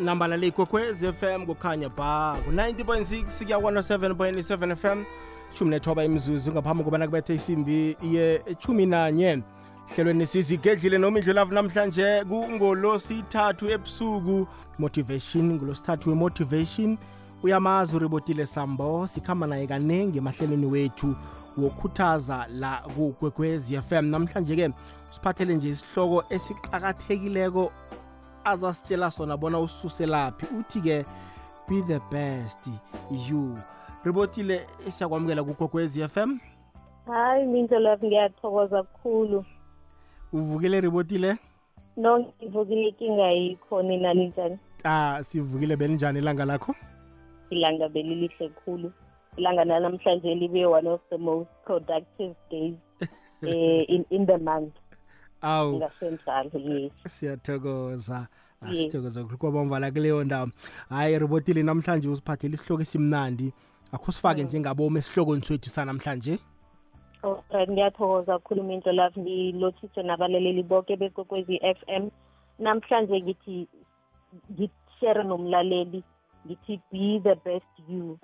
nambala le ikwekwez FM kukhanya ba ku-90.6 kuya 107.7 FM shumi nethoba imizuzu ngaphambi kobana kubethe isimbi iye echumi nanye. Hlelweni sizigedlile noma indlulavu namhlanje kungolosithathu ebusuku. Motivation ngolosithathu we-motivation. Uyamazi uribotile sambo sikhamba naye kanengi emahlelweni wethu wokhuthaza la kugwegwez fm namhlanje-ke siphathele nje isihloko esiqakathekileko azasitshela sona bona ususelaphi. Uthi-ke be the best you. Ribotile siyakwamukela f m? Hayi mindlelavu ngiyathokoza kukhulu uvukile ribotile? No ngivukile inkinga yikho nina ninjani? Ah sivukile belinjani ilanga lakho? Ilanga belilihle kukhulu ilanga nanamhlanje libe one of the most productive days eh, in, in the month. Awu. Ngasenjalo yes. Siyathokoza Ah, Yes. sithokoza kwabamvala kuleyo ndawo. Hayi ribotile namhlanje usiphathele isihloko esimnandi. Akho sifake njengabomi esihlokweni swethu sanamhlanje? Alright ngiyathokoza kakhulu mindlelavu ngilothiswe nabalaleli bonke bekwekwezi f m. Namhlanje ngithi ngishare nomlaleli ngithi be the best you.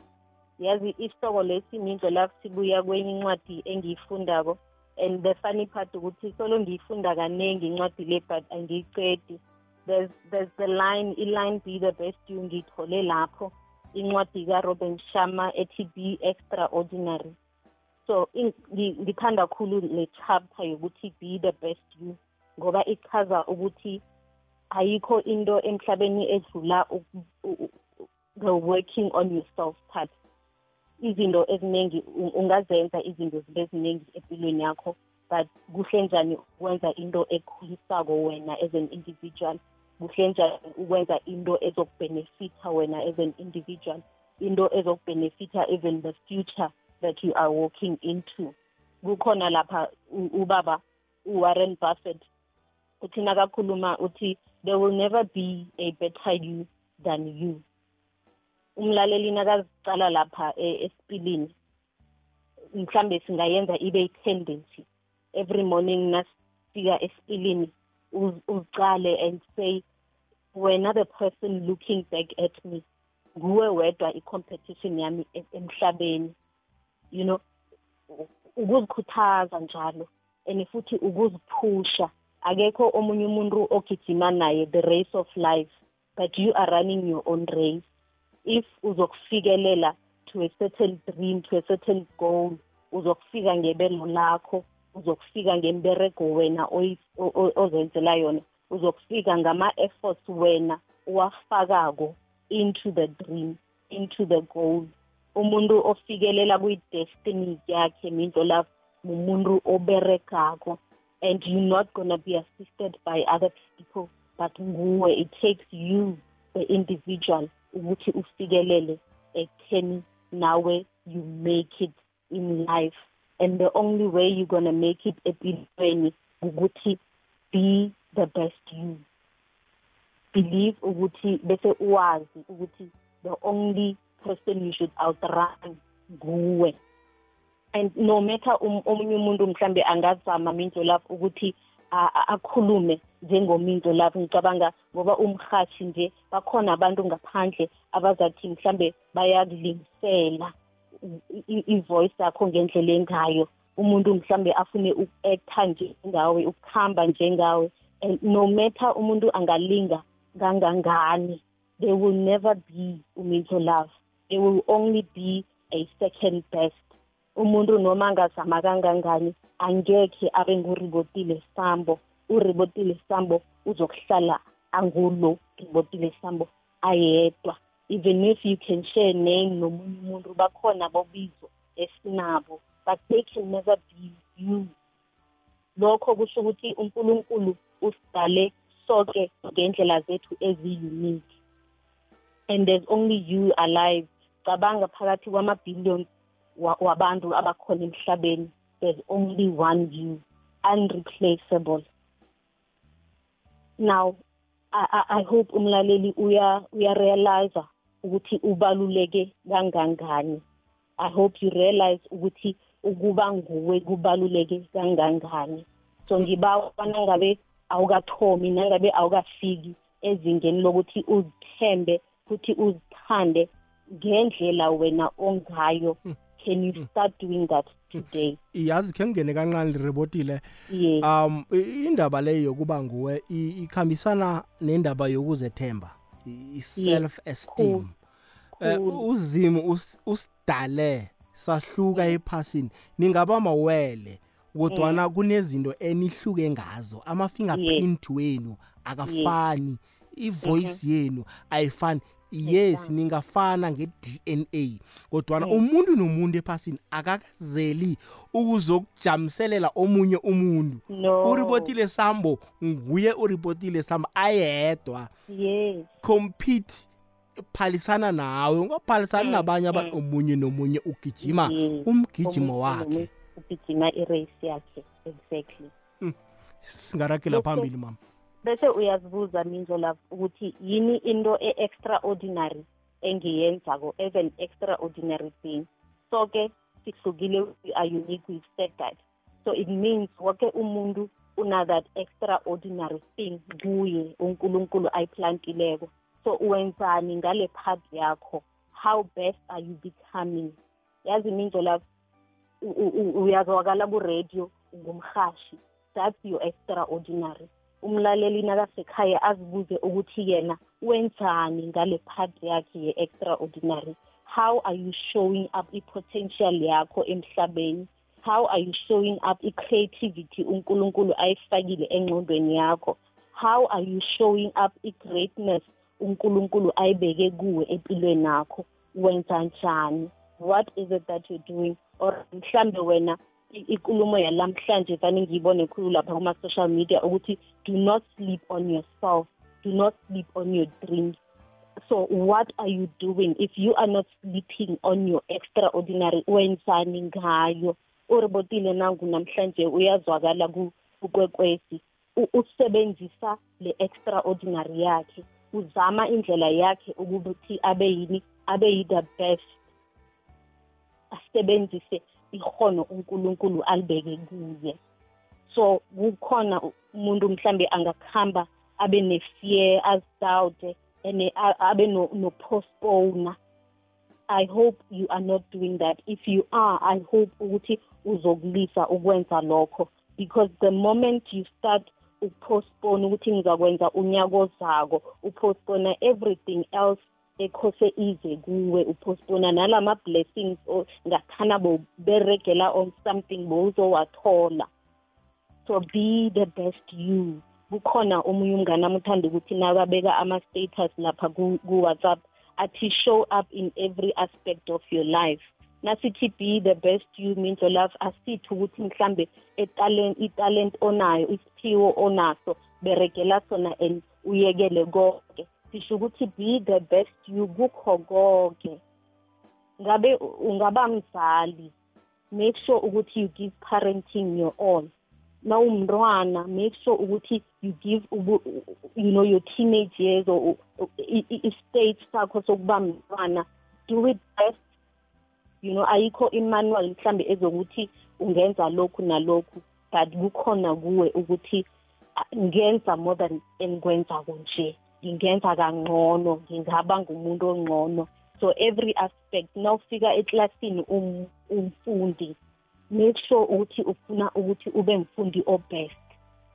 Yazi isihloko lesi mindlelavu sibuya kwenye incwadi engiyifundako. And the funny part ukuthi solo ngiyifunda kanengi incwadi le but angiyicedi there's, there's the line i-line be the best you ngiyithole lapho. Incwadi ka-robin sharma ethi be extraordinary. So in- ngi- ngithanda kakhulu le chapter yokuthi be the best you ngoba ichaza ukuthi ayikho into emhlabeni edlula u- u- u- the working on yourself part. Izinto eziningi u- ungazenza izinto zibe ziningi empilweni yakho but kuhle njani ukwenza into ekhulisako wena as an individual? Kuhle njani ukwenza into ezokubhenefitha wena as an individual into ezokubhenefitha even the future that you are walking into. Kukhona lapha u- ubaba uwarren buffett uthi nakakhuluma uthi there will never be a better you than you. Umlaleli nakazicala lapha e- esipilini mhlambe singayenza ibe i-tendency. Every morning nasifika esipilini uz- uzicale and say wena the person looking back at me nguwe wedwa i-competition yami e- emhlabeni. You know u- ukuzikhuthaza njalo and futhi ukuziphusha. Akekho omunye umuntu ogijima naye the race of life but you are running your own race. If uzokufikelela to a certain dream to a certain goal uzokufika ngebelo lakho uzokufika ngemberego wena oyi- o- o- ozenzela yona. Uzokufika ngama-efforts wena owafakako into the dream into the goal. Umuntu ofikelela kwi-destiny yakhe minto lapho mumuntu oberegako and you're not gonna be assisted by other people but nguwe it takes you the individual ukuthi ufikelele ekutheni nawe you make it in life. And the only way you're gonna make it empilweni ukuthi be the best you. Believe ukuthi bese uwazi ukuthi the only person you should outrun nguwe. And no matter um- omunye umuntu mhlambe angazama minto lapho ukuthi akhulume njengominto lapho ngicabanga ngoba umhathi nje bakhona abantu ngaphandle abazathi mhlambe bayakulingisela i-voice yakho ngendlela engayo. Umuntu mhlambe afune uku-acta njengawe ukuhamba njengawe and no matter umuntu angalinga kangangani there will never be uminto love. There will only be a second best. Umuntu noma angazama kangangani angekhe abe nguribotile sambo. Uribotile sambo uzokuhlala angulo ribotile sambo ayedwa. Even if you can share name nomunye umuntu bakhona bobizo esinabo. But they can never be you. Lokho kusho ukuthi unkulunkulu usidale sonke ngendlela zethu ezi-unique and there's only you alive. Cabanga phakathi kwama-billions wa- wabantu abakhona emhlabeni. There's only one you. Unreplaceable. Now I, I, I hope umlaleli uya uyarealize ukuthi ubaluleke kangangani. I hope you realize ukuthi ukuba nguwe kubaluleke kangangani. So ngibawa nangabe awukathomi nangabe awukafiki ezingeni lokuthi uzithembe futhi uzithande ngendlela wena ongayo. Can you start doing that today? Yazi khe ngene kancane lirebotile yes. Um i- indaba leyo yokuba nguwe i- ikhambisana nendaba yokuzethemba i- i-self esteem Eh, us- usidale sahluka ephasini. Ningaba mawele kodwana kunezinto enihluke ngazo. Ama-fingerprint wenu akafani. Ivoice yenu ayifani. Yes ningafana nge-dna kodwana umuntu nomuntu ephasini akakazeli ukuzokujamiselela omunye umuntu. Uripotile sambo nguye uripotile sambo ayedwa. Compete phalisana nawe ungaphalisani nabanye abantu omunye nomunye ugijima Yes. umgijimo Omunye wakhe nomunye ugijima irace yakhe exactly. Singaragela Lokho- phambili mama. bese uyazibuza mindlola ukuthi yini into e-extraordinary engiyenzako as an extraordinary thing? So ke sihlukile we are unique we've said that so it means wonke umuntu una that extraordinary thing kuye unkulunkulu ayiplantileko. So uwenzani ngale part yakho? How best are you becoming? Yazi mindlola u- u- u- uyazwakala ku-radio ngumhashi. That's your extraordinary. Umlaleli nakasekhaya azibuze ukuthi yena wenzani ngale part yakhe ye-extraordinary. How are you showing up i-potential yakho emhlabeni? How are you showing up i-creativity unkulunkulu ayifakile engqondweni yakho? How are you showing up i-greatness unkulunkulu ayibeke kuwe empilweni yakho wenza njani? What is it that you're doing? Or mhlambe wena i- ikulumo yalamhlanje vane ngiyibone khulu lapha kuma-social media ukuthi do not sleep on yourself do not sleep on your dreams. So what are you doing? If you are not sleeping on your extraordinary wenzani ngayo? Uribotile nangu namhlanje uyazwakala ku- kukwekwezi. U- usebenzisa le extraordinary yakhe. Uzama indlela yakhe ukuthi abe yini abe yi-the best asebenzise ihono unkulunkulu alibeke kuye. So kukhona umuntu mhlambe angakuhamba abe ne-fear azidawute and a- abe no- no-postpone i hope you are not doing that. If you are i hope ukuthi uzokulisa ukwenza lokho. Because the moment you start upostpone ukuthi ngizakwenza unyaka ozako upostpone everything else ekhose ize kuwe upostpona nalama blessings o- ngathana boberegela on something bowuzowathola. So be the best you. Kukhona omunye umngane amuthanda ukuthi nakabeka ama-status lapha ku- ku-whatsapp athi show up in every aspect of your life. Nasithi be the best you your love asithi ukuthi mhlambe etalent italent onayo isiphiwo onaso beregela sona and uyekele konke. Sisho ukuthi be the best you kukho konke. Ngabe ungaba mzali make sure ukuthi you give parenting your all. Nawumntwana make sure ukuthi you give you know your teenage years or i-state sakho sokuba mntwana. Do it best you know ayikho imanual mhlambe ezokuthi ungenza lokhu nalokhu but kukhona kuwe ukuthi ah, ngenza more than engikwenzako nje. Ngingenza kangcono ngingaba ngumuntu ongcono. So every aspect nawufika eklasini um- umfundi make sure ukuthi ufuna ukuthi ube mfundi obest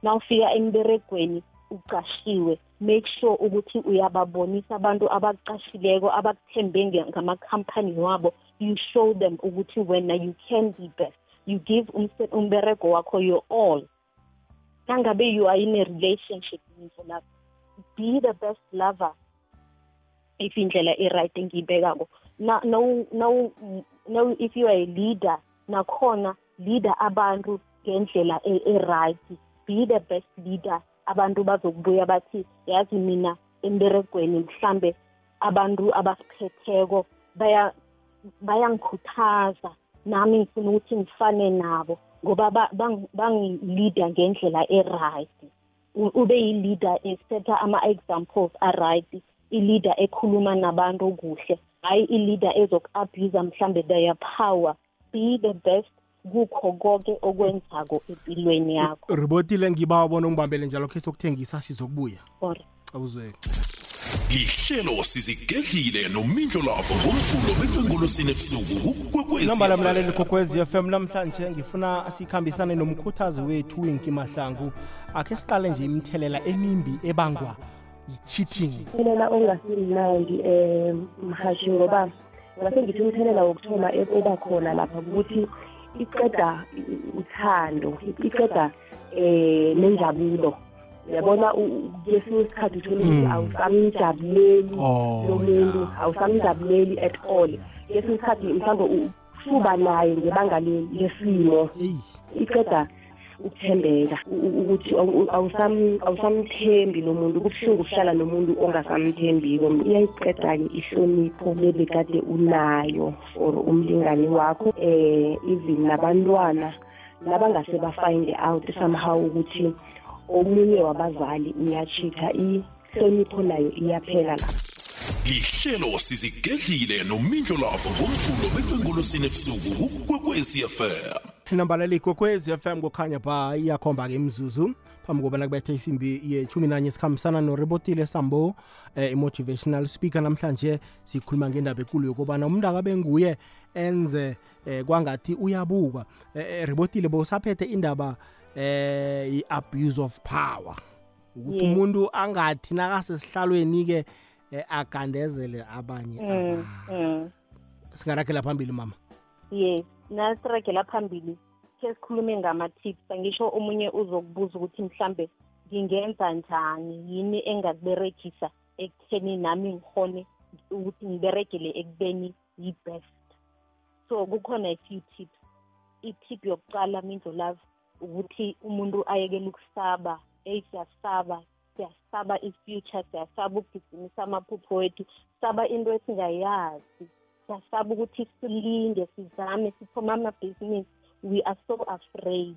nawufika emberegweni uqashiwe make sure ukuthi uyababonisa abantu abakuqashileko abakuthembe nge- ngamakhampani wabo you show them ukuthi wena you can be best. You give umse- umberego wakho your all. Nangabe you are in a relationship ngisho lapho be the best lover. If indlela e-right engiyibekako. Na no no no if you are a leader nakhona leader abantu ngendlela e- e-right. Be the best leader. Abantu bazokubuya bathi yazi mina emberegweni mhlambe abantu abasiphetheko baya bayangikhuthaza nami ngifuna ukuthi ngifane nabo ngoba ba- bang- bangilida ngendlela e-right. U- ube yi-leader esetha ama-examples a-right i-leader ekhuluma nabantu kuhle hhayi i-leader ezoku-abusa mhlambe their power. Be the best kukho konke okwenzako empilweni yakho. Ribotile ngiba wabona ungibambele njalo khe sokuthengisa sizokubuya. Or awuzweki lihlelo sizigedlile nomindlo lavo ngomvulo bekwengolosini ebusuku nombala mlaleli kokwezi FM namhlanje ngifuna sikhambisane nomkhuthazi wethu Winki Mahlangu. Akhe siqale nje imithelela emimbi ebangwa yi-cheating. Umthelela ongasimnandi um mhashi ngoba ngase ngithi umthelela wokuthoma oba khona lapha ukuthi iqeda uthando iqeda eh nenjabulo. Uyabona kwesinye isikhathi uthole ukuthi awusamjabuleli lo muntu awusamjabuleli at all. Kwesinye isikhathi mhlawumbe usuba naye ngebanga lesimo. Iqeda ukuthembeka ukuthi awusamthembi lo muntu kubuhlungu ukuhlala nomuntu ongasamthembiko. Iyayiqeda-ke ihlonipho lebekade unayo for umlingani wakho eh even nabantwana nabangase bafind out somehow ukuthi omunye wabazali uyachitha ihlonipho nayo iyaphela lapho lihlelo sizigedlile nomindlo lavo ngomvulo bekwengolosini ebusuku kukwekwezi fm nambaleli kokwezi FM kukhanya ba iyakhomba-ke imzuzu phambi kobana kubethe isimbi yethumi nanye sikhambisana norebotile sambo eh, i-motivational speaker namhlanje sikhuluma ngendaba ekulu yokubana umuntu akabe nguye enze eh, kwangathi uyabuka. Eh, eh, rebotile bowusaphethe indaba eh i-abuse of power. Ukuthi umuntu angathi nakasesihlalweni-ke eh, agandezele abanye Mm, abantu mm. singarakela phambili mama. Yes nasiragela phambili. Ke sikhulume ngama-tips. Angisho omunye uzokubuza ukuthi mhlambe ngingenza njani? Yini engakuberegisa ekutheni nami ngihone ukuthi ngiberegele ekubeni yi-best? So kukhona a few tips. I-tip yokuqala mindlo love. Ukuthi umuntu ayekele ukusaba eyi siyasaba siyasaba i-future siyasaba ukugijimisa amaphupho wethu saba into esingayazi siyasaba ukuthi silinde sizame sithome amabhizinisi. We are so afraid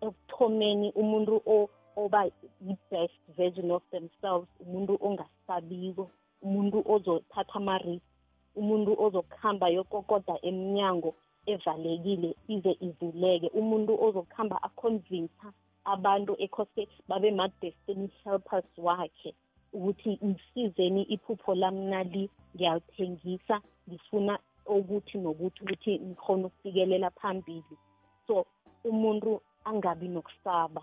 ekuthomeni umuntu o- oba yi-best version of themselves umuntu ongasabiko umuntu ozothatha ama-risk umuntu ozokuhamba yokokoda emnyango. Evalekile ize ivuleke. Umuntu ozokuhamba aconvinsa abantu ekhose babe ma-destiny helpers wakhe ukuthi ngisizeni iphupho lami nali ngiyalithengisa ngifuna ukuthi nokuthi ukuthi ngikhona ukufikelela phambili. So umuntu angabi nokusaba.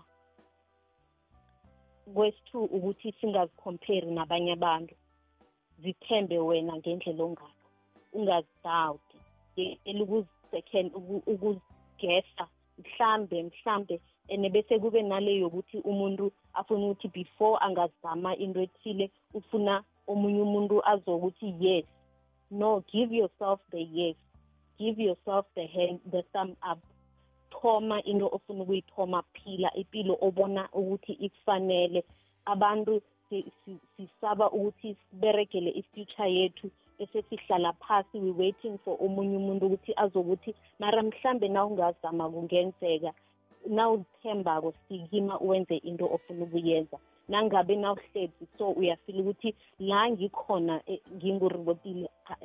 Kwesi-two ukuthi singazikhomperi nabanye abantu zithembe wena ngendlela ongakho ungazidawuti yekela ukuzisecond ukuzigesa mhlambe mhlambe and bese kube nale yokuthi umuntu afuna ukuthi before angazama into ethile ufuna omunye umuntu azokuthi yes. No give yourself the yes. Give yourself the hand the thumb up. Thoma into ofuna ukuyithoma phila impilo obona ukuthi ikufanele. Abantu si- si- sisaba ukuthi siberegele i-future yethu. Bese sihlala phasi we waiting for omunye umuntu ukuthi azokuthi mara mhlambe na ungazama kungenzeka nawuzithembako sikima wenze into ofuna ukuyenza. Nangabe nawuhlezi so uyafila ukuthi la ngikhona eh, nginguribotile ah,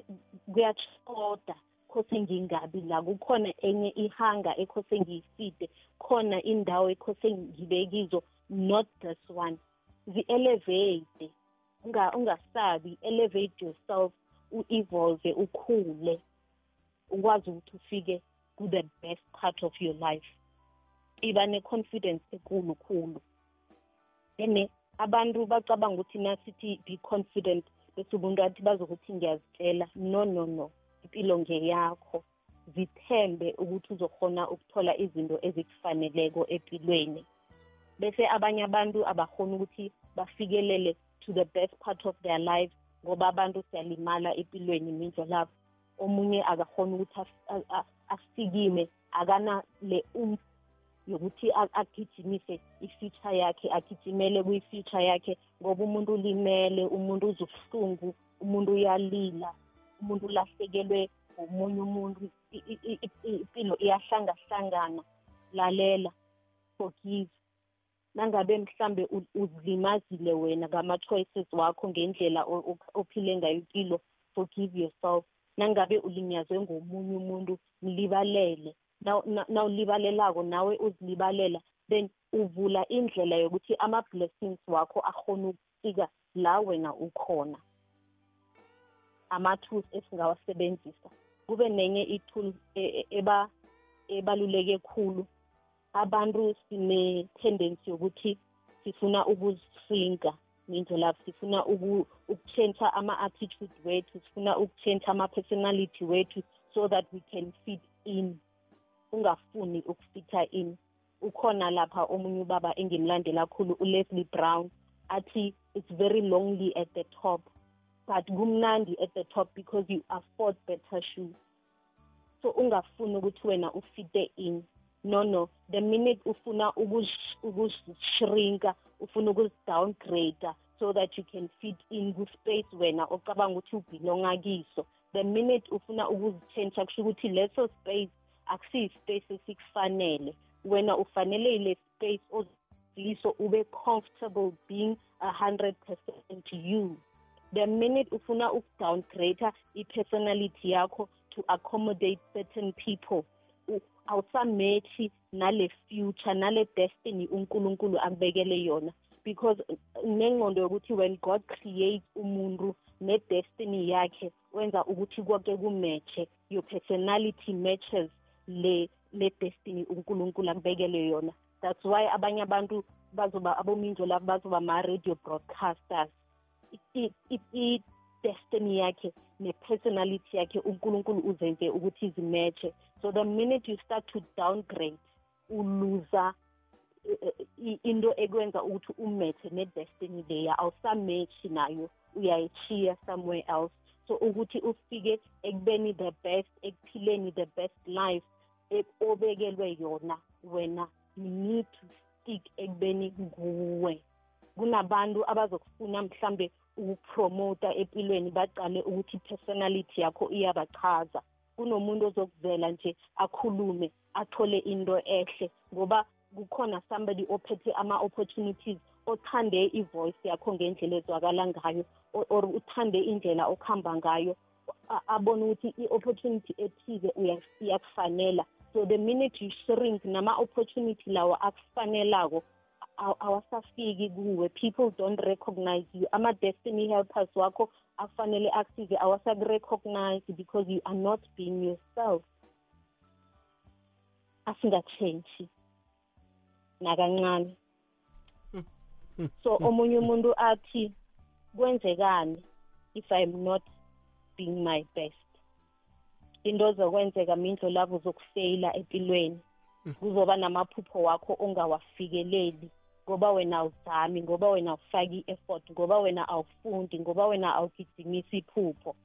kuyatshoda khose ngingabi la. Kukhona enye ihanga ekhose ngiyifide khona indawo ekhose ngibe kizo not this one. Zi-elevate unga ungasabi elevate yourself. U-evolve ukhule ukwazi ukuthi ufike ku-the best part of your life. Iba ne-confidence ekulu khulu. Ene abantu bacabanga ukuthi nasithi be confident bese umuntu athi bazokuthi ngiyazitshela no no no impilo ngeyakho. Zithembe ukuthi uzokhona ukuthola izinto ezikufaneleko empilweni bese abanye abantu abakhona ukuthi bafikelele to the best part of their life ngoba abantu siyalimala empilweni imindlo labo. Omunye akakhona ukuthi af- a- a- asikime akana le umf yokuthi a- agijimise i-future yakhe agijimele kwi-future yakhe ngoba umuntu ulimele umuntu uzubuhlungu umuntu uyalila umuntu ulahlekelwe omunye umuntu i- i- i- i- impilo iyahlangahlangana lalela forgive. Nangabe mhlambe u- uzilimazile wena ngama-choices wakho ngendlela o- o- ophile ngayo impilo forgive yourself. Nangabe ulinyazwe ngomunye umuntu mlibalele. Naw- na- nawulibalelako nawe uzilibalela then uvula indlela yokuthi ama-blessings wakho akhona ukufika la wena ukhona. Ama-tools esingawasebenzisa. Kube nenye i-tool e- e- eba ebaluleke khulu abantu sine-tendency yokuthi sifuna ukuzihlinka ngendlela sifuna ukutshentsha ama-attitude wethu sifuna ukutshentsha ama-personality wethu so that we can fit in ungafuni ukufitha in. Ukhona lapha omunye ubaba engimlandela kakhulu uLeslie Brown athi it's very lonely at the top but kumnandi at the top because you afford better shoes. So ungafuni ukuthi wena ufite in. No no. The minute ufuna ukushrinka ufuna ukuzidowngrade so that you can fit in ku-space wena ocabanga ukuthi ubelonga kiso the minute ufuna ukuzitshentsha kusho ukuthi leso space akusiyi-space esikufanele wena ufanele ile space oziso ube comfortable being a hundred percent you. The minute ufuna ukudowngrade i-personality yakho to accommodate certain people awusamethi nale future nale destiny uNkulunkulu akubekele yona. Because nengqondo yokuthi when God creates umuntu ne-destiny yakhe wenza ukuthi konke kumatche. Your personality matches le le destiny uNkulunkulu akubekele yona. That's why abanye abantu bazoba abominjo labo bazoba ma-radio broadcasters. I-destiny yakhe ne-personality yakhe unkulunkulu uzenze ukuthi izimatche so the minute you start to downgrade uluza eh, into ekwenza ukuthi umethe ne-destiny leya awusamechi nayo uyayichiya somewhere else. So ukuthi ufike ekubeni the best ekuphileni the best life obekelwe yona wena you need to stick ekubeni nguwe. Kunabantu abazokufuna mhlambe ukupromota empilweni baqale ukuthi personality yakho iyabachaza. Kunomuntu ozokuvela nje akhulume athole into ehle ngoba kukhona somebody ophethe ama-opportunities othande ivoice yakho ngendlela ezwakala ngayo or uthande indlela okuhamba ngayo abone ukuthi i-opportunity ethize iyakufanela. So the minute you shrink nama-opportunity lawo akufanelako awasafiki kuwe people don't recognize you. Ama-destiny helpers wakho afanele akusize awasakurecognize because you are not being yourself. Asingatshentshi nakancane. So omunye umuntu athi kwenzekani if i'm not being my best? Into zokwenzeka mindlo labo zokufeyila empilweni. Kuzoba namaphupho wakho ongawafikeleli. Ngoba wena awuzami ngoba wena awufaki i-effort ngoba wena awufundi ngoba wena awugidimisi iphupho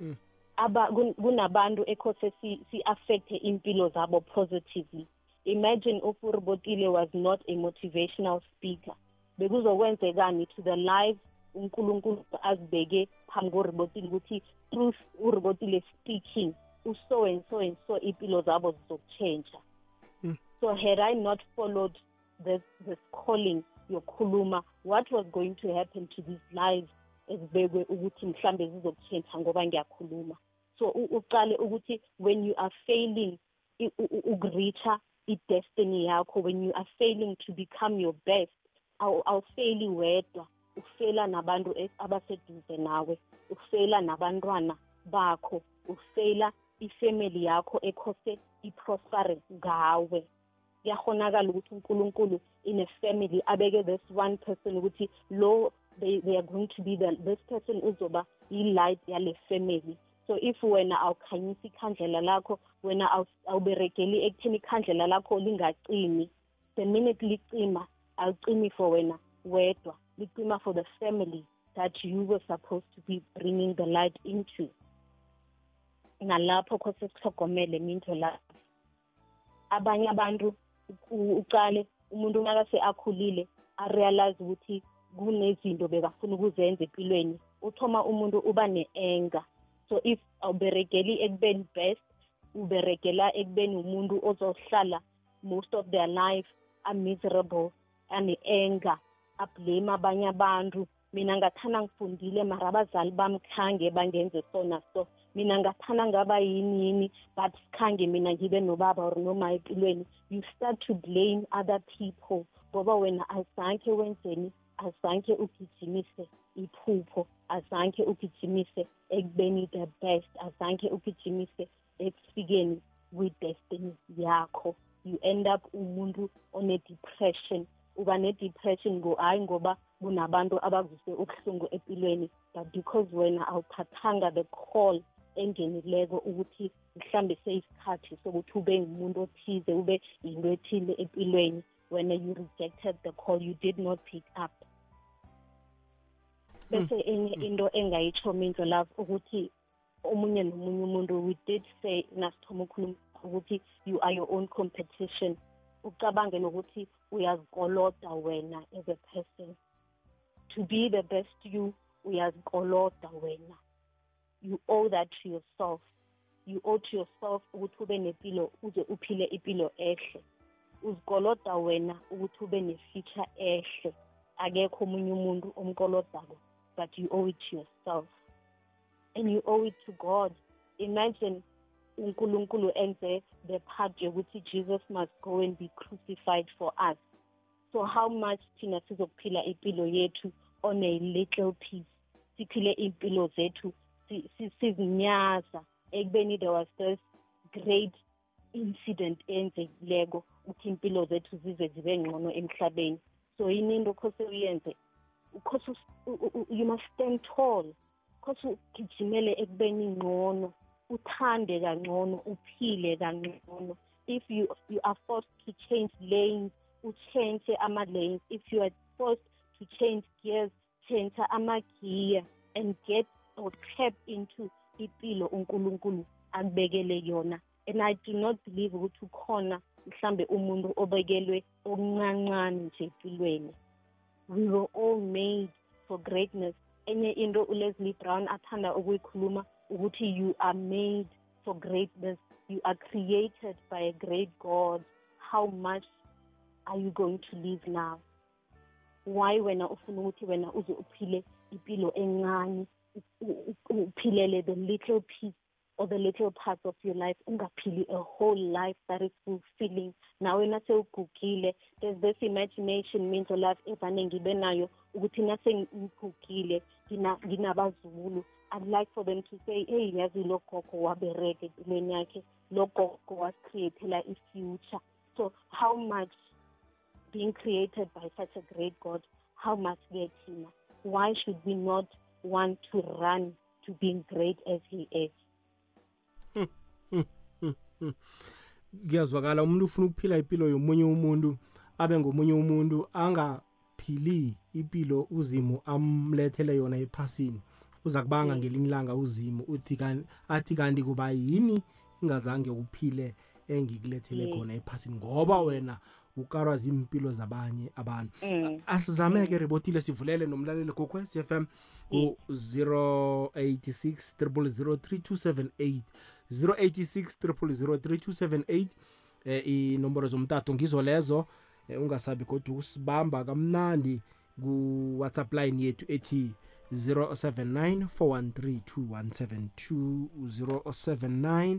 mm. aba kunabantu ekhose si-affecte impilo zabo positively imagine if uribotile was not a motivational speaker bekuzokwenzekani to the life unkulunkulu azibeke phambi koribotile ukuthi through uribotile speaking uso and so and so impilo zabo zizokutshentsha mm. so had i not followed this, this calling yokukhuluma what was going to happen to these lives ezibekwe ukuthi mhlambe zizokutshentsha ngoba ngiyakhuluma? So uqale ukuthi when you are failing ukureacha i-destiny yakho when you are failing to become your best awufeyili wedwa. Ufeyila nabantu abaseduze nawe. Ufeyila nabantwana bakho. Ufeyila ifamily yakho ekhose iprospere ngawe kuyakhonakala ukuthi unkulunkulu in a family abeke this one person ukuthi lo they, they are going to be the, this person uzoba i-light yale family. So if wena awukhanyisa ikhandlela lakho wena awuberegeli ekutheni ikhandlela lakho lingacimi the minute licima alicimi for wena wedwa licima for the family that you were supposed to be bringing the light into. Nalapho khose sihlogomele minto lapho abanye abantu uqale umuntu nakase akhulile arealize ukuthi kunezinto bekafuna ukuzenza empilweni uthoma umuntu uba ne-anger. So if awuberegeli ekubeni best uberegela ekubeni umuntu ozohlala most of their life a-miserable ane-anger ablame abanye abantu. Mina ngathana ngifundile mara abazali bami khange bangenze so. naso mina ngathana ngaba yini yini but khange mina ngibe nobaba or noma empilweni. You start to blame other people ngoba wena azange wenzeni azange ugijimise iphupho azange ugijimise ekubeni the best azange ugijimise ekufikeni kwi-destiny yakho. You end up umuntu one-depression uba ne-depression hayi ngoba kunabantu abakuzwe ubuhlungu empilweni but because wena awuthathanga the call engenileko ukuthi mhlambe seyisikhathi sokuthi ube ngumuntu othize ube yinto ethile empilweni when you rejected the call you did not pick up. Bese hmm. enye into engayitsho mindlo love ukuthi omunye nomunye umuntu we did say nasithoma ukhuluma ukuthi you are your own competition. Ucabange nokuthi uyazikoloda wena as a person. To be the best you uyazikoloda wena you owe that to yourself. You owe to yourself ukuthi ube nempilo uze uphile impilo ehle. Uzikoloda wena ukuthi ube ne-future ehle. Akekho omunye umuntu omkolodako but you owe it to yourself. And you owe it to god. Imagine unkulunkulu enze the part yokuthi jesus must go and be crucified for us. So how much thina sizokuphila impilo yethu on a little piece? Siphile impilo zethu sizinyaza ekubeni there was this great incident eyenzekileko ukuthi impilo zethu zize zibe ngcono emhlabeni. So yini into khose uyenze? Ukhosi you must stand tall. Khosi ugijimele ekubeni ngcono uthande kangcono uphile kangcono. If you you are forced to change lanes uchange ama-lanes. If you are forced to change gears change ama-gear and get tap into impilo unkulunkulu akubekele yona. And i do not believe ukuthi ukhona mhlambe umuntu obekelwe okuncancane nje empilweni. We were all made for greatness. Enye into uLeslie Brown athanda ukuyikhuluma ukuthi you are made for greatness. You are created by a great God. How much are you going to live now? Why wena ufuna ukuthi wena uze uphile impilo encane uphilele the little piece or the little parts of your life ungaphili a whole life that is fulfilling. Nawe nase ugugile there's this imagination means of life evane ngibe nayo ukuthi nase ngigugile nginabazulu. I'd like for them to say hey yazi lo gogo wabereke empilweni yakhe lo gogo wasicreatela i-future. So how much being created by such a great god how much ke thina why should we not want to run to being great as he is kuyazwakala umuntu ufuna ukuphila impilo yomunye umuntu abe ngomunye umuntu angaphili impilo uzimu amlethele yona ephasini uza kubanga mm. ngelinye ilanga uzimu uthi athi kanti kuba yini ingazange uphile engikulethele mm. khona ephasini ngoba wena ukarwa zimpilo zabanye abantu. Mm. asizameke ribotile sivulele nomlaleli gokwez f m ku-086 3278 086 eh inomboro zomtato. Ngizo lezo eh, ungasabi kodwa ukusibamba kamnandi ku-whatsapp line yethu ethi 079 413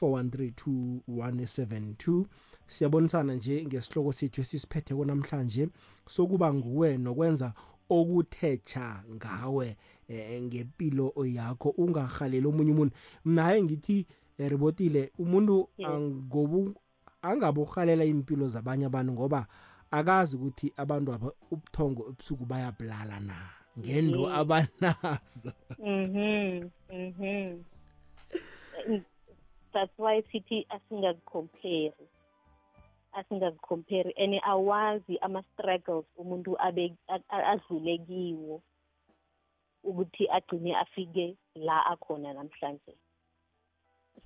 2172 079 siyabonisana nje ngesihloko sethu esisiphetheko namhlanje sokuba nguwe nokwenza okuthetsha ngawe eh, ngempilo yakho ungahaleli omunye umuntu. Naye ngithi eh, ribotile umuntu angobu angabohalela impilo zabanye abantu ngoba akazi ukuthi abantu aba ubuthongo ebusuku bayabulala na ngento abanazo. Mhm mhm that's why sithi asingazicompare asingazicompare and awazi ama-struggles umuntu abe adlule kiwo ukuthi agcine afike la akhona namhlanje.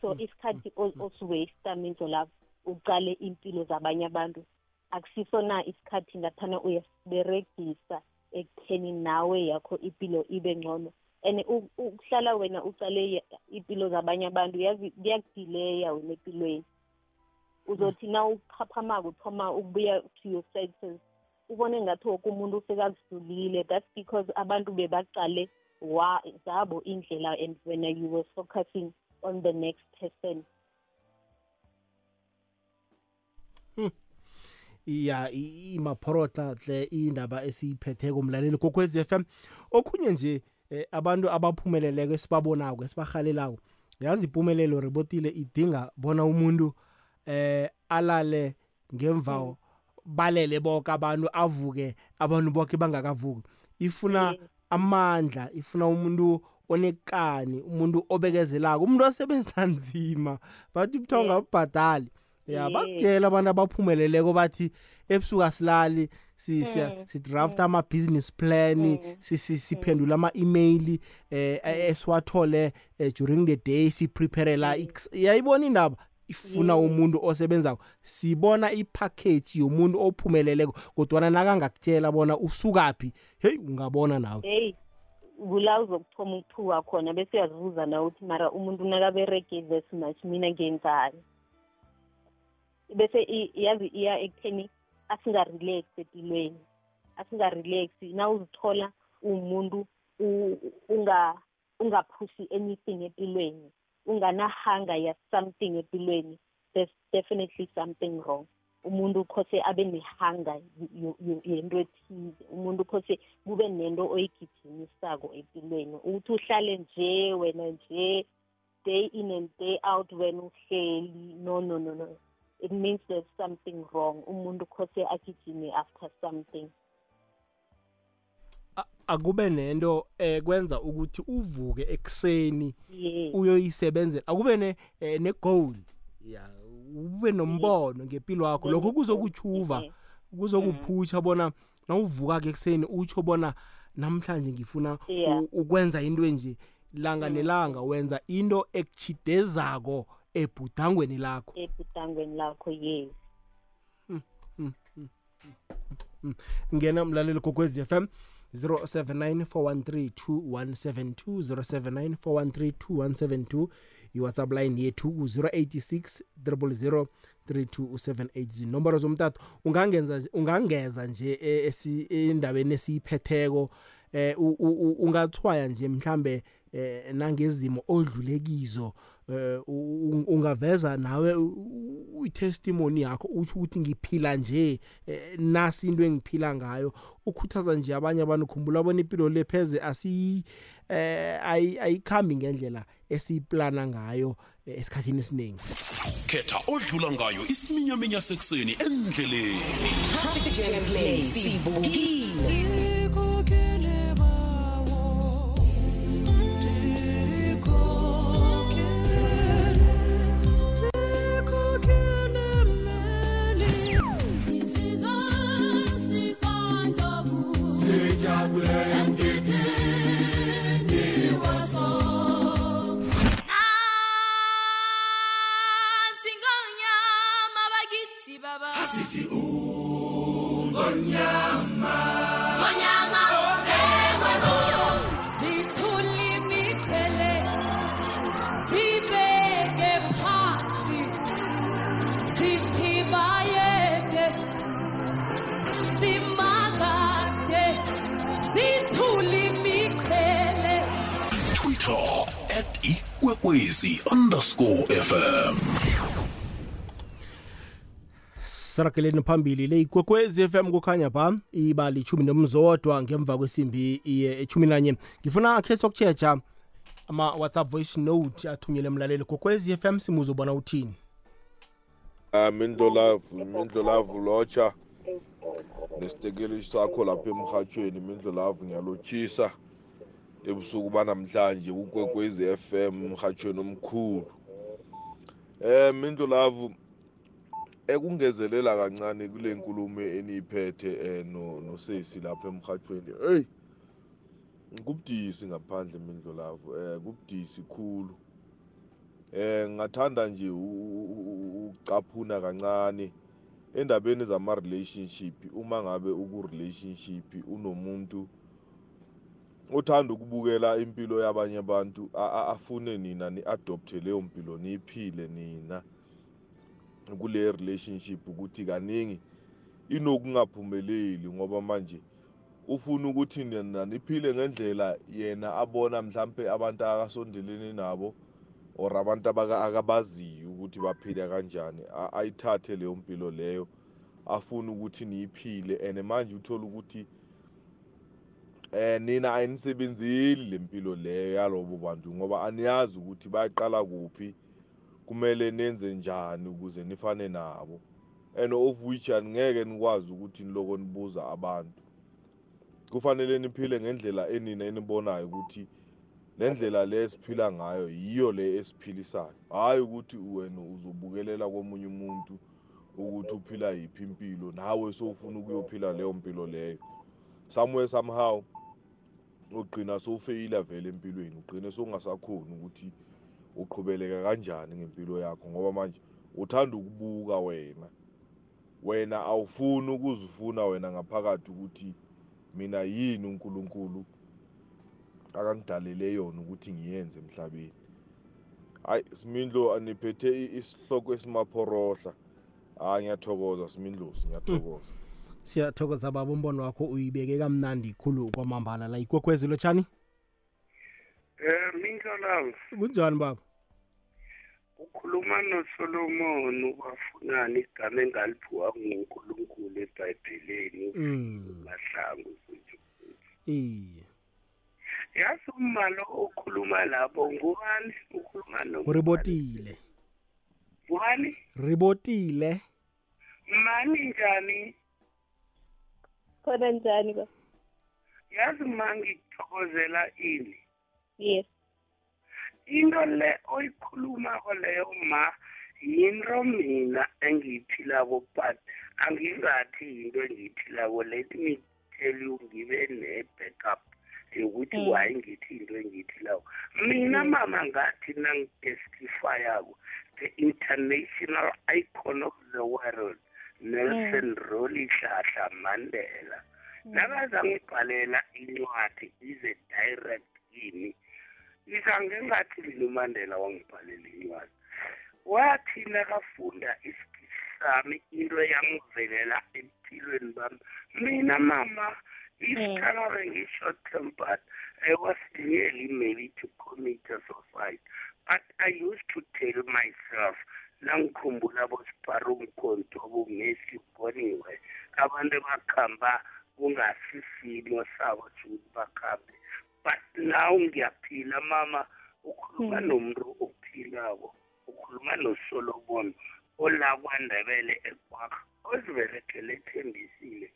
So mm. isikhathi osiwaste minzo lapho uqale impilo zabanye abantu. Akusiso na isikhathi ngathana uyasiberegisa ekutheni nawe yakho impilo ibe ngcono? And ukuhlala wena ucale impilo zabanye abantu yazi kuyakudileya wena empilweni. Uzothi na uphaphamako uthoma ukubuya to your senses ubone ngathi woke umuntu usekakudlulile that's because abantu bebaqale wa zabo indlela and when you were focusing on the next person. Ya i- imaphorota hle indaba esiyiphetheko umlaleli kokwez FM okhunye nje eh, abantu abaphumeleleko esibabonako esibahalelako yazi impumelelo rebotile idinga bona umuntu eh alale ngemva balele bonke abantu avuke abantu bonke bangakavuki. Ifuna Yes. amandla ifuna umuntu onekani umuntu obekezelako umuntu osebenza nzima. Bathi kuthiwa Yes. ungabhadali ya bakutshela abantu abaphumeleleko bathi ebusuku asilali si- siya- Mm, sidraft ama-business plan Mm. si- si- siphendula ama-email eh esiwathole eh, during the day siprepare ix- yayibona indaba. Ifuna Yes. umuntu osebenzako. Sibona ipackage yomuntu ophumeleleko kodwana nakangakutshela bona usukaphi heyi ungabona nawe. Hey kula uzokuthoma ukuthuka khona bese uyazibuza na ukuthi mara umuntu nakaberege this much mina ngenzani? Bese yazi iya ekutheni asingarelax empilweni asingarelax. Na uzithola umuntu u- unga ungaphushi anything empilweni unganahanga ya something empilweni there's definitely something wrong. Umuntu khose abe nehanga y- y- yento ethize. Umuntu khose kube nento oyigijimisako empilweni. Ukuthi uhlale nje wena nje day in and day out wena uhleli. No no no no. It means there's something wrong. Umuntu khose agijime after something. A- akube nento eh kwenza ukuthi uvuke ekseni yes. uyoyisebenzela. Akube ne eh, ne goal ya ube nombono ngempilo yakho lokho kuzokuchuva Yes. kuzokuphusha bona nawuvuka ke ekseni utsho bona namhlanje ngifuna Yeah. u- ukwenza into enje. Langa nelanga wenza into ekuchidezako ebhudangweni lakho. Ebhudangweni lakho yes. Ngena mlaleli kokwez FM 0794132172 0794132172 iwhatsapp line yethu ku-086 000 3278 nomboro zomtato ungangenza ungangeza nje eh, esi- endaweni esiyiphetheko eh u- u- u- ungathwaya nje mhlambe eh nangezimo odlulekizo eh u- u- ungaveza nawe u- u- i-testimony yakho utsho ukuthi ngiphila nje eh, nasi into engiphila ngayo. Ukhuthaza nje abanye abantu khumbula bona impilo lepheze asi eh ayi- ayikhambi ngendlela esiyiplana ngayo eh, esikhathini esiningi. Khetha odlula ngayo isiminyaminya sekuseni endleleni. Ikwekwezi underscore fm sarageleni phambili le ikwekwezi FM kukhanya ba ibali ichumi nomzodwa ngemva kwesimbi iye echumi nanye. Ngifuna akhe sokutshetsha ama-whatsapp voice note athunyele emlaleli kokwezi FM simuzobona uthini? Ah, mindlolavu mindlolavu lotsha. Nesitekeli sakho lapha emhathweni mindlolavu ngiyalotshisa ebusuku banamhlanje ukwekwezi FM emhathweni omkhulu eh mindlolavu ekungezelela kancane kule nkulumo eniyiphethe eh no nosesi lapha emhathweni hey kubudisi ngaphandle mindlolavu eh kubudisi khulu. Eh ngathanda nje u- u- u- ucaphuna kancane endabeni zama relationship uma ngabe uku relationship unomuntu uthanda ukubukela impilo yabanye abantu afune nina ni adopte leyo mpilo niyiphile nina kule relationship ukuthi kaningi inokungaphumeleli ngoba manje ufuna ukuthi nina niphile ngendlela yena abona mhlampe abantu akasondelene nabo or abantu akabaziyo ukuthi baphila kanjani ayithathe leyo mpilo leyo afuna ukuthi niyiphile. And manje uthola ukuthi eh nina ayinisebenzeli lempilo leyo yalobo bantu ngoba aniyazi ukuthi bayaqala kuphi kumele nenze njani ukuze nifane nabo. And of which angeke nikwazi ukuthi niloko nibuza abantu. Kufanele niphile ngendlela enina enibonayo ukuthi le ndlela le esiphila ngayo yiyo le esiphilisayo. Hhayi ukuthi wena uzobukelela komunye umuntu ukuthi uphila yiphi impilo nawe sowufuna ukuyophila leyo mpilo leyo. Somewhere somehow ugqina sowufeyila vele empilweni ugqine sowungasakhoni ukuthi uqhubeleka kanjani ngempilo yakho ngoba manje uthanda ukubuka wena. Wena awufuni ukuzifuna wena ngaphakathi ukuthi mina yini uNkulunkulu akangidalele yona ukuthi ngiyenze emhlabeni. Hayi simindlo aniphethe isihloko esimaphorohla hayi ngiyathokoza simindlosi ngiyathokoza. Siyathokoza baba umbono wakho uyibeke kamnandi khulu kwamambala la. Ikwekwezi lotshani Eh Mindlolanga kunjani baba? Ukhuluma noSolomon ubafunani igama engaliphiwa nguNkulunkulu eBhayibhelini Mm. mahlangu iye. Yazi umalo okhuluma lapho ngubani ukhuluma no uribotile ngubani ribotile. Mani njani? Khona njani ba? Yazi ma ngikuthokozela ini? Yes. Into le oyikhulumako leyo ma yinto mina engiyiphilako but angingathi yinto engiyiphilako. Let me tell you ngibe ne-backup yokuthi Mm. waye ngithi into engiyiphilako. Mina mama ngathi nangitestifyako the international icon of the world. Nelson rolihlahla mandela. Nakazangibhalela incwadi ize direct kimi ngizange ngathi mina umandela wangibhalela incwadi. Wathi nakafunda isikisi sami into yangivelela empilweni bami mina mama each time I ngi-short tempered I was nearly maybe to commit a suicide but I used to tell myself nangikhumbula bosiparumkhonto bungesi boniwe abantu bakhamba kungasisimo sabo sokuthi bakhambe. But now ngiyaphila mama ukhuluma nomuntu ophilako ukhuluma nosolomon ola kwandebele ekwakha oziberekele ethembisile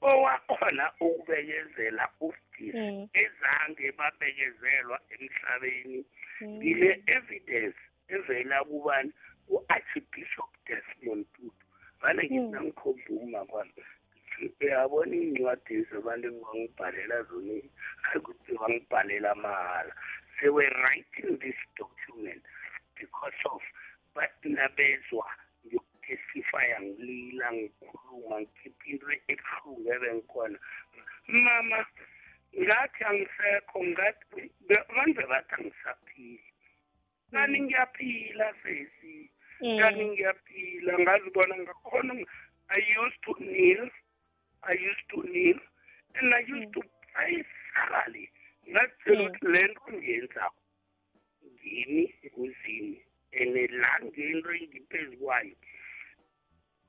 owakhona ukubekezela ufdisi ezange babekezelwa emhlabeni. Ngile evidence evela kubani? u-archbishop desmond tutu hmm. vane nginamkhombuma kwami uyabona iy'ncwadi zabantu bangibhalela zona akuthi bangibhalela mahala they were writing this document because of batinabezwa ngiyokutestifya ngilila ngikhuluma ngikhipha into ebuhlungu ebengikhona mama ngathi angisekho ngathi manje bathi angisaphili nani ngiyaphila sesi Mm. kani ngiyaphila ngazibona ngakhona i used to kneel i used to kneel and i used mm. to pray thoroughly. Ngazitshela ukuthi mm. le nto ngiyenzako ngimi kuzini and la ngento engiphezu kwayo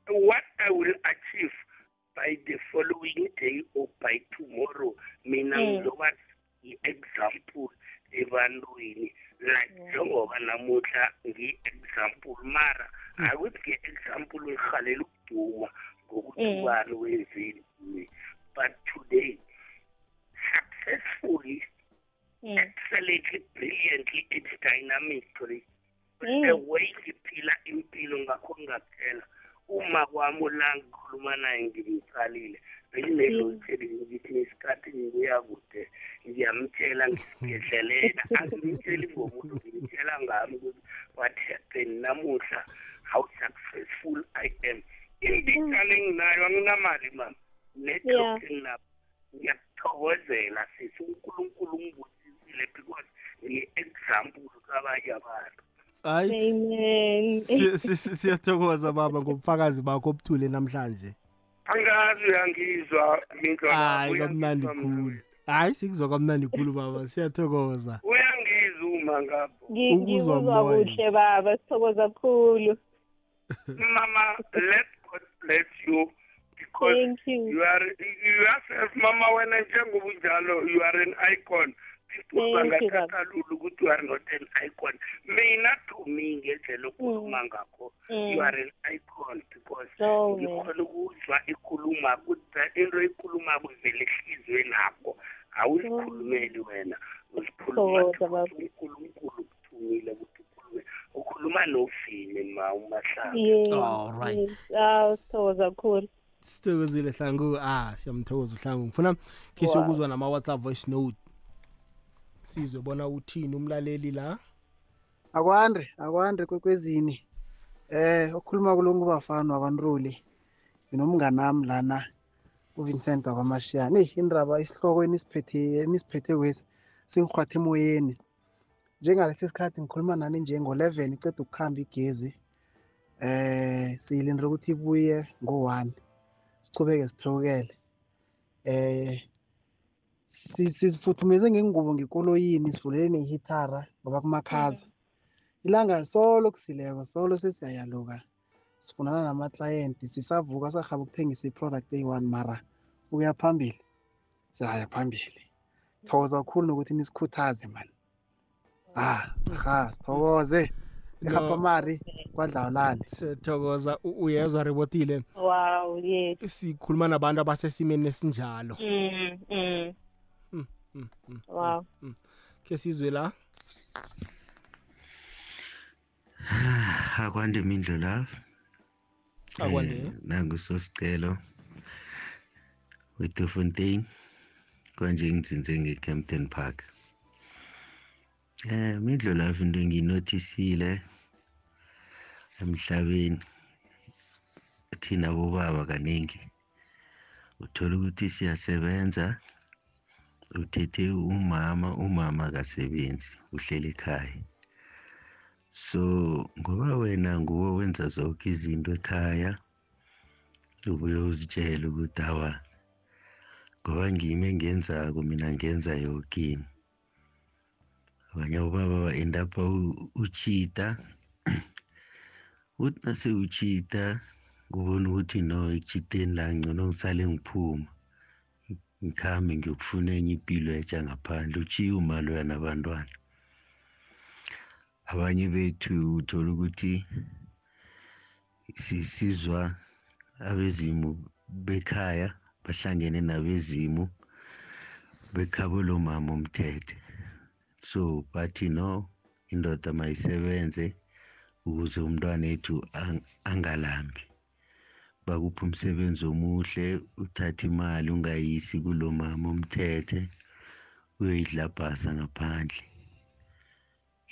what i will achieve by the following day or by tomorrow mina Mm. ngizoba i-example siyathokoza baba ngobufakazi bakho obuthule namhlanje. Angazi uyangizwa mindlo hayi kamnandi khulu. hayi sikuzwa kamnandi khulu baba siyathokoza. Uyangizuma ngapho. Ngi- Ukuzwa ngikuzwa moya. kuhle baba sithokoza kakhulu mama let god bless you because Thank you. you are yourself mama wena njengoba unjalo you are an icon. People Thank you, bangathatha lula ukuthi you are not an icon mina dumi ngendlela okhuluma ngakho Mm. you are an icon because No, man. ngikhona ukuzwa ikhuluma ukuthi into ikhuluma kuvela ehliziyweni nakho awuzikhulumeli wena uzikhuluma Thokoza, baba. unkulunkulu kuthumile ukuthi ukhulume ukhuluma novini ma umahlanga Yes, Alright. yes. Ah, sithokoza kakhulu. sithokozile hlangu ah siyamthokoza uhlangu ngifuna khe siyokuzwa nama-whatsapp voice note sizwe bona uthini umlaleli la? Akwande akwande kwekwezini. Eh okhuluma kulonke ubafana wabantruli nginomngani nami lana uvincent wakwamashiyane eyi indaba isihloko enisiphethe enisiphethe kwesi singirhwathe emoyeni. Njengalesi sikhathi ngikhuluma nani nje ngo-eleven iceda ukukhamba igezi. Eh siyilindele ukuthi ibuye ngo-one sichubeke sithokele eh si- sizifuthumeze ngengubo ngekoloyini sivulele nehitara ngoba kumakhaza. Ilanga solo kusileko solo sesiyayaluka sifunana namaklayenti sisavuka sarhaba ukuthengisa i-product eyi-one mara ukuya phambili siyaya phambili. Thokoza kakhulu nokuthi nisikhuthaze mani ah ha sithokoze. Ikhapha mari kwadlawulani? Siyathokoza U- uyezwa ribotile? Wow, yes. sikhuluma nabantu abasesimeni esinjalo. Mm, mm. Mm, mm, mm, Wow. khe sizwe la? Akwande mindlo love. Akwande. Eh, nangusosicelo wedofontein kwanje ngitsinze nge-campton park. Eh mindlo love into engiyinothisile emhlabeni thina bobaba kaningi uthola ukuthi siyasebenza. Uthethe umama umama akasebenzi uhleli ekhaya. So ngoba wena nguwe wenza zonke izinto ekhaya ubuye uzitshele ukuthi awa ngoba ngimi engenzako mina ngenza yokini abanye obaba ba-endapha uchita uthi nase uchita kubona ukuthi no ekuchiteni la ngcono ngisale ngiphuma. Ngikhambe ngiyokufuna enye impilo yatsha ngaphandle uchiye umaloya nabantwana abanye bethu uthola ukuthi sisizwa abezimu bekhaya bahlangene nabezimu bekhabo lo mama umthethe so bathi no indoda mayisebenze ukuze umntwana ethu ang- angalambi. Bakuphi umsebenzi omuhle uthatha imali ungayisi kulo mama umthethe uyoyidlabhasa ngaphandle.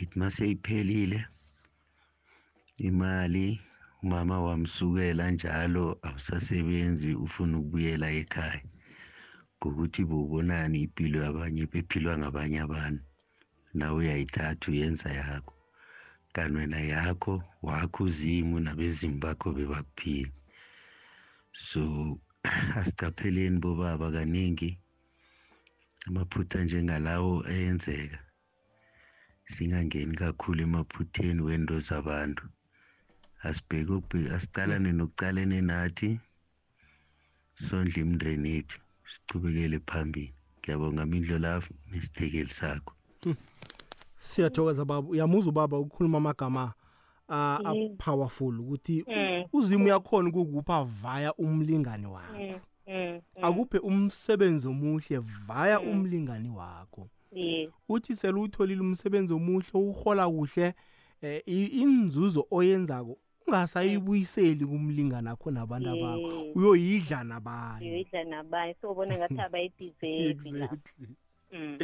Ithi mase iphelile imali umama wamsukela njalo awusasebenzi ufuna ukubuyela ekhaya. Ngokuthi bowubonani impilo yabanye bephilwa ngabanye abantu. Nawe uyayithatha uyenza yakho. Kanti wena yakho wakho uzimu nabezimu bakho bebakuphila so asicapheleni bobaba kaningi amaphutha njengalawo ayenzeka. Singangeni kakhulu emaphutheni wento zabantu. Asibheke ukubheka asicalane nokucalene nathi sondle imndeni yethu sichubekele phambili. Ngiyabonga mindlo lafu nesithekeli sakho. Siyathokoza baba uyamuzwa ubaba ukukhuluma amagama a- Mm. a-powerful ukuthi Mm. uzimu uyakhona ukukupha vaya umlingani wakho Mm, mm, mm. akuphe umsebenzi omuhle vaya umlingani wakho Yes. uthi sele utholile umsebenzi omuhle uhola kuhle eh, i- inzuzo oyenzako ungasayibuyiseli kumlingani akho nabantu bakho Yes. uyoyidla nabanye Yoyidla nabanye so ubona ngathi abayideserve la. exactly Mm.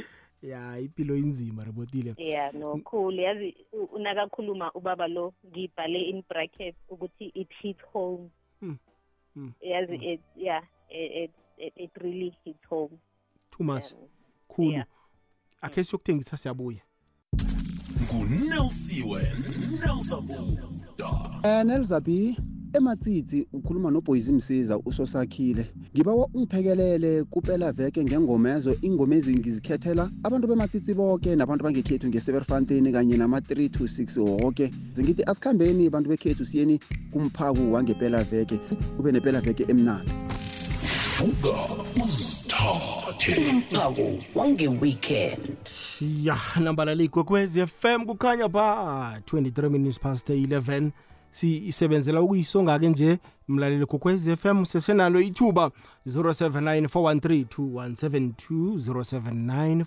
Ya impilo inzima rebotile yeah no cool. Yazi u- unakakhuluma ubaba lo ngibhale in bracket ukuthi it hits home. Mm, mm, yazi it yeah it, it, it, it really hits home. Too much. Um, khulu. yeah. akhe siyokuthengisa siyabuya. Ngunelsiwe nelsabuda Eh Nelzabi ematsitsi ukhuluma noBoyzi Msiza usosakhile. Ngibawa ungiphekelele kuphela veke ngengomezo ingoma ezingizikhethela abantu bematsitsi bonke nabantu bangekhethu ngeSeverfontein kanye nama 3 to 6 wonke. Zingithi asikhambeni abantu bekhethu siyeni kumphaku wangempela veke kube nempela veke emnandi. vuka uzithathe umphako wange-weekend ya nambalala igwekwez fm kukhanya ba 23 minutes past 11 sisebenzela ukuyisonga-ke nje mlaleli gwekwez fm sesenalo ithuba 079 413 2172 079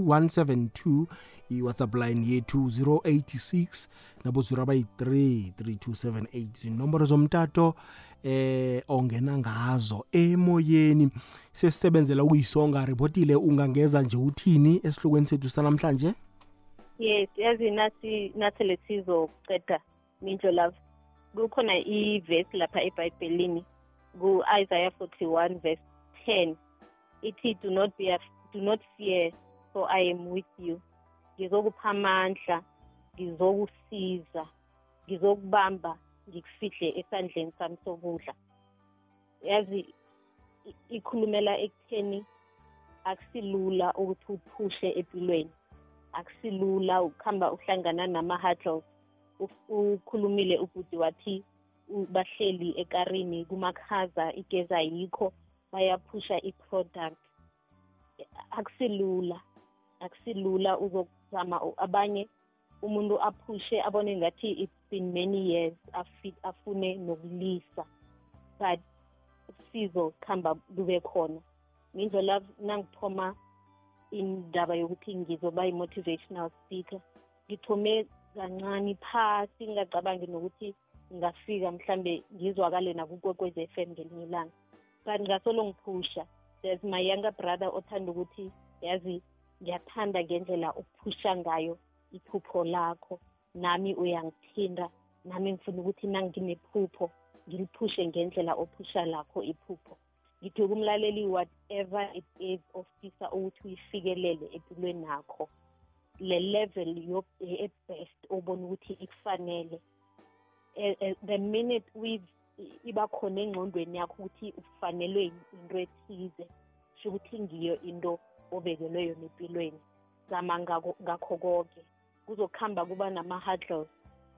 413 iwhatsapp line yethu 086 nabo 083 3278 zinomboro zomtato eh ongena ngazo emoyeni. Sesisebenzela ukuyisonga ripotile ungangeza nje uthini esihlokweni sethu sanamhlanje? Yes yazi nathi nathi lesizoqeda minjo love kukhona ivesi lapha ebhayibhelini ku-isaiah 41 verse 10 ithi do not be af- do not fear for i am with you. Ngizokupha amandla ngizokusiza ngizokubamba ngikufihle esandleni sami sokudla. Yazi i- ikhulumela ekutheni akusilula ukuthi uphushe empilweni akusilula ukuhamba uhlangana nama-hurdles. Uf- ukhulumile ubhuti wathi u- bahleli ekarini kumakhaza igezi ayikho bayaphusha i-product. Akusilula akusilula uzokuzama u- abanye umuntu aphushe abone ngathi it's been many years afi- afune nokulisa but usizo kuhamba lube khona. Ngindlela nangiphoma indaba yokuthi ngizoba i-motivational speaker ngithome kancane phasi ngingacabangi nokuthi ngingafika mhlambe ngizwakale nakukwekwez f m ngelinye ilanga. But ngasolo ngiphusha there's my younger brother othanda ukuthi yazi ngiyathanda ngendlela ukuphusha ngayo iphupho lakho. Nami uyangithinda nami ngifuna ukuthi nanginephupho ngiliphushe ngendlela ophusha lakho iphupho. Ngithi kumlaleli whatever it is ofisa ukuthi uyifikelele empilweni nakho le level yo- e-best obona ukuthi ikufanele. Eh, eh, the minute we iba khona engqondweni yakho ukuthi ufanelwe into ethize sho ukuthi ngiyo into obekelwe yona empilweni. Zama ngako ngakho konke. Kuzokuhamba kuba nama-hurdles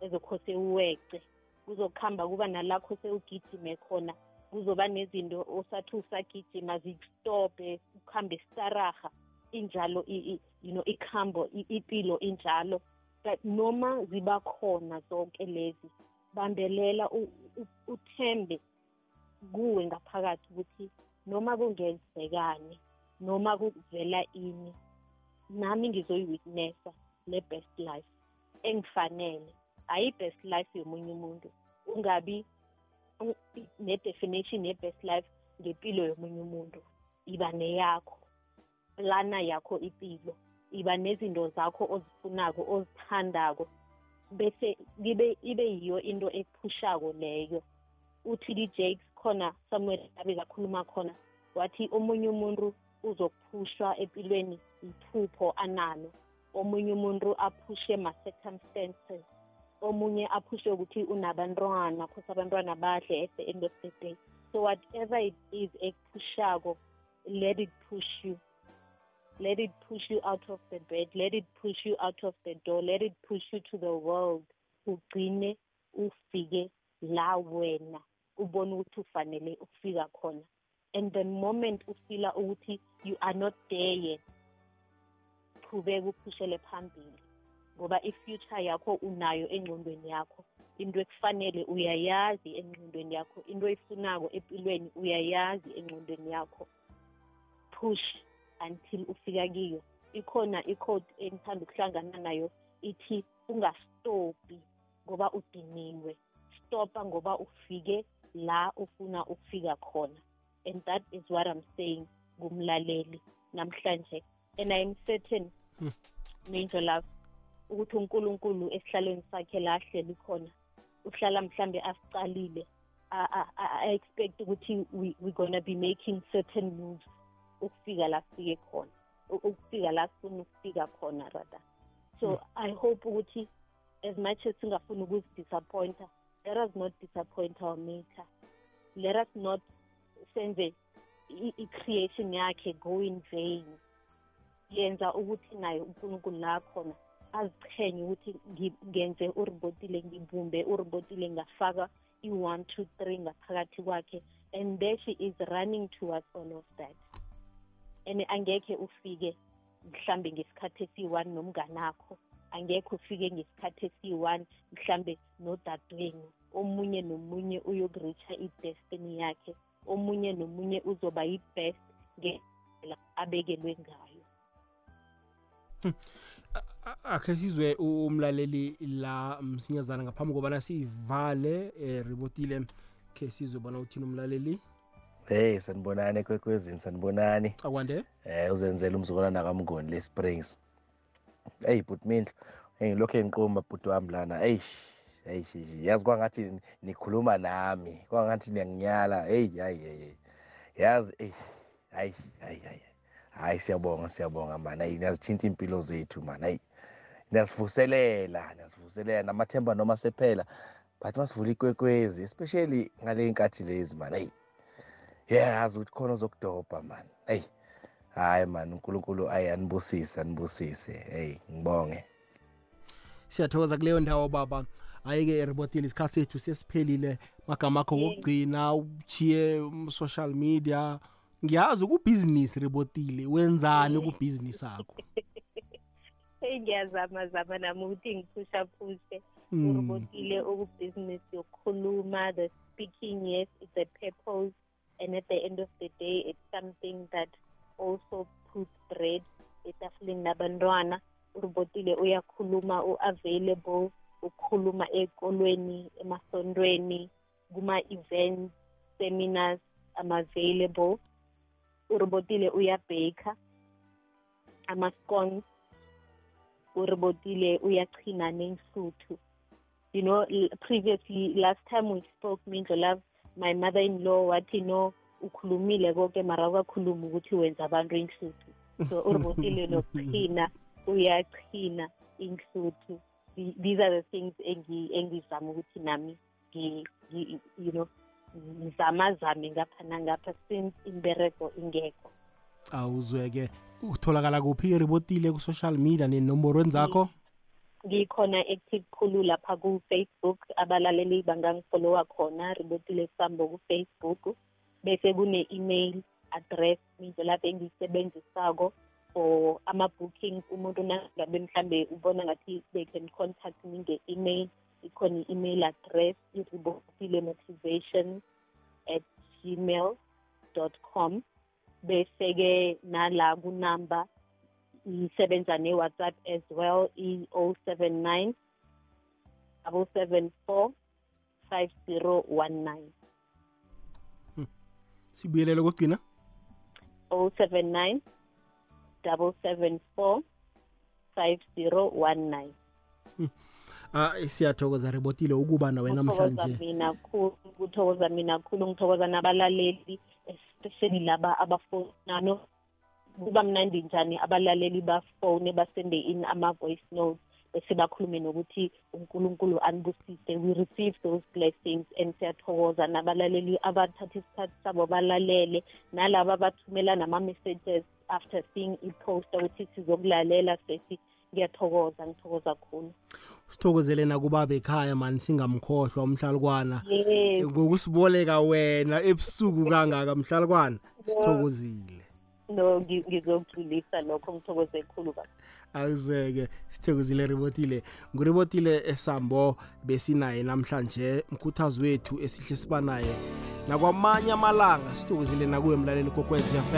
ezokhose uwece kuzokuhamba kuba nalakho sewugijime khona. Kuzoba nezinto osathi usagijima zikustophe ukuhambe staraha injalo you know ikhambo i- impilo injalo. But noma ziba khona zonke lezi bambelela uthembe kuwe ngaphakathi ukuthi noma kungenzekani noma kuvela ini nami ngizoyi-witnessa le best life engifanele. Ayi-best life yomunye umuntu. Ungabi u- i- ne-definition ye-best life ngempilo yomunye umuntu. Iba neyakho. Plana yakho impilo iba nezinto zakho ozifunako ozithandako bese kibe ibe yiyo into ephushako leyo. U-td jakes khona somewhere abe kakhuluma khona wathi omunye umuntu uzokuphushwa empilweni iphupho analo. Omunye umuntu aphushe ma-circumstances omunye aphushe ukuthi unabantwana khose abantwana badle at the end of the day. So whatever it is ekuphushako let it push you. Let it push you out of the bed. Let it push you out of the door. Let it push you to the world. Ugcine ufike la wena. Ubone ukuthi ufanele ukufika khona. And the moment ufila ukuthi you are not there yet qhubeka uphushele phambili. Ngoba i-future yakho unayo engqondweni yakho. Into ekufanele uyayazi engqondweni yakho. Into oyifunako empilweni uyayazi engqondweni yakho. Push until ufika kiyo. Ikhona i-code engithanda ukuhlangana nayo ithi ungastophi ngoba udiniwe. Stopa ngoba ufike la ufuna ukufika khona. And that is what i'm saying kumlaleli namhlanje. And i'm certain major love ukuthi unkulunkulu esihlalweni sakhe la ahleli khona uhlala mhlambe asicalile i-expect ukuthi we, we're gonna be making certain moves. Ukufika la sifike khona u- ukufika la sifuna ukufika khona rather so i hope ukuthi as much as singafuni ukuzidisappointa let us not disappoint our maker. Let us not senze i- i-creation yakhe go in vain. Yenza ukuthi naye unkulunkulu la khona azichenye ukuthi ngi- ngenze uribotile ngibumbe uribotile ngafaka i-one two three ngaphakathi kwakhe and there she is running towards all of that. And angekhe ufike mhlambe ngesikhathi esi-one nomnganakho angekhe ufike ngesikhathi esi-one mhlambe nodadewenu omunye nomunye uyokureacha i-destiny yakhe omunye nomunye uzoba yi-best ngendlela abekelwe ngayo. Akhe sizwe umlaleli la msinyazana ngaphambi kobana siyivale eh, ribotile. Khe sizwe bona uthini umlaleli? Hey sanibonani ekwekwezini sanibonani. Akwande? Eh uzenzela umzukulwana kamngoni le-springs eyi bhuti mindlo hey ngilokhu engiquma bhuti wami lana eyish eyish yazi kwangathi nikhuluma nami kwangathi niyanginyala eyi hayi hayi yazi eyi hayi hayi hayi hayi. Siyabonga siyabonga mani hayi niyazithinta iy'mpilo zethu mani hayi niyasivuselela niyasivuselela namathemba noma sephela but masivula ikwekwezi especially ngale y'nkathi lezi mani hayi yazi ukuthi khona ozokudobha mani eyi hayi mani unkulunkulu ayi anibusise anibusise. Hey ngibonge. Siyathokoza kuleyo ndawo baba. Hayi-ke eribotile isikhathi sethu sesiphelile. Magama akho wokugcina uchiye social media. Ngiyazi kubhizinisi ribotile wenzani kubhizinisi akho? Eyi ngiyazama zama nami ukuthi ngiphusha phushe Mm. uribotile ukubhizinisi yokukhuluma the speaking yes it's a purpose. And at the end of the day it's something that also puts bread etafuleni labantwana uribotile uyakhuluma u-available ukhuluma ekolweni emasontweni kuma-events seminars ama-available. Uribotile uyabheka ama-scones. Uribotile uyachina nensuthu. You know l- previously last time we spoke mindlo love my mother in law wathi no ukhulumile konke mara ukakhuluma ukuthi wenza abantu inhluthu so uribotile nokuchina uyachina inhluthu The- these are the things engi- engizama ukuthi nami ngi- ngi- you know ngizamazame ngapha nangapha since imbereko ingekho. Awuzweke. Utholakala kuphi iribotile ku-social media nenomborweni zakho ngikhona active khulu lapha ku-facebook. Abalaleli bangangifolowa khona ribotile sambo ku-facebook bese kune-email address mindlo lapho engiyisebenzisako for ama-bookings umuntu nangabe mhlambe ubona ngathi they can contact me nge-email ikhona i-email address iribotile motivation at gmail dot com. Bese-ke nala kunamba isebenza ne-whatsapp as well i-079 774 5019 sibuyelele kokugcina? 079 774 5019 ah siyathokoza ribotile ukuba nawe kuthokoza namhlanje mina khulu kuthokoza mina khulu ngithokoza nabalaleli especially laba abafonano kuba mnandi njani abalaleli bafone basende in ama-voice notes bese bakhulume nokuthi unkulunkulu anibusise. We receive those blessings and siyathokoza nabalaleli abathatha isikhathi sabo balalele nalaba abathumela nama-messages after seeing i-posta ukuthi sizokulalela sesi. Ngiyathokoza ngithokoza khulu sithokozele nakuba ekhaya mani singamkhohlwa umhlalukwana yes. Ngokusiboleka wena ebusuku kangaka mhlalukwana. Sithokozile. No ngi- ngizokugculisa lokho ngithokoze khulu baba akuzweke sithokozile ribotile nguribotile esambo besinaye namhlanje mkhuthazi wethu esihle siba naye nakwamanye amalanga sithokozile nakuwe mlaleli kokwez fm